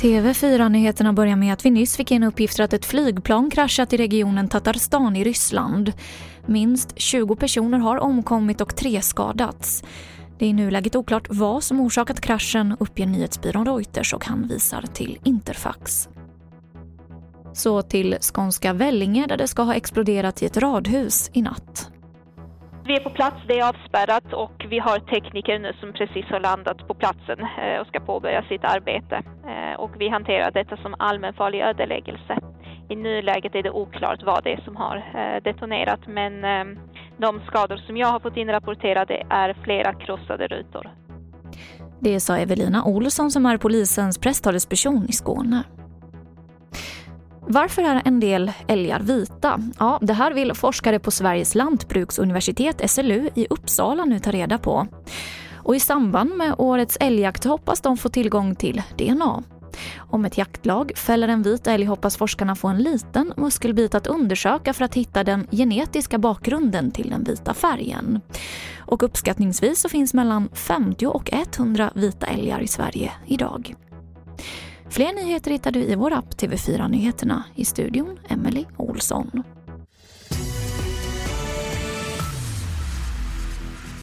TV4-nyheterna börjar med att vi nyss fick in uppgifter att ett flygplan kraschat i regionen Tatarstan i Ryssland. Minst 20 personer har omkommit och tre skadats. Det är i nuläget oklart vad som orsakat kraschen, uppger nyhetsbyrån Reuters och hänvisar till Interfax. Så till skånska Vellinge där det ska ha exploderat i ett radhus i natt. Vi är på plats, det är avspärrat och vi har tekniker nu som precis har landat på platsen eh, och ska påbörja sitt arbete. Eh, och vi hanterar detta som allmänfarlig ödeläggelse. I nuläget är det oklart vad det är som har eh, detonerat men de skador som jag har fått inrapporterade är flera krossade rutor. Det sa Evelina Olsson som är polisens presstalesperson i Skåne. Varför är en del älgar vita? Ja, det här vill forskare på Sveriges lantbruksuniversitet, SLU, i Uppsala nu ta reda på. Och i samband med årets älgjakt hoppas de få tillgång till DNA. Om ett jaktlag fäller en vit älg hoppas forskarna få en liten muskelbit att undersöka för att hitta den genetiska bakgrunden till den vita färgen. Och uppskattningsvis så finns mellan 50 och 100 vita älgar i Sverige idag. Fler nyheter hittar du i vår app TV4 Nyheterna. I studion Emily Olsson.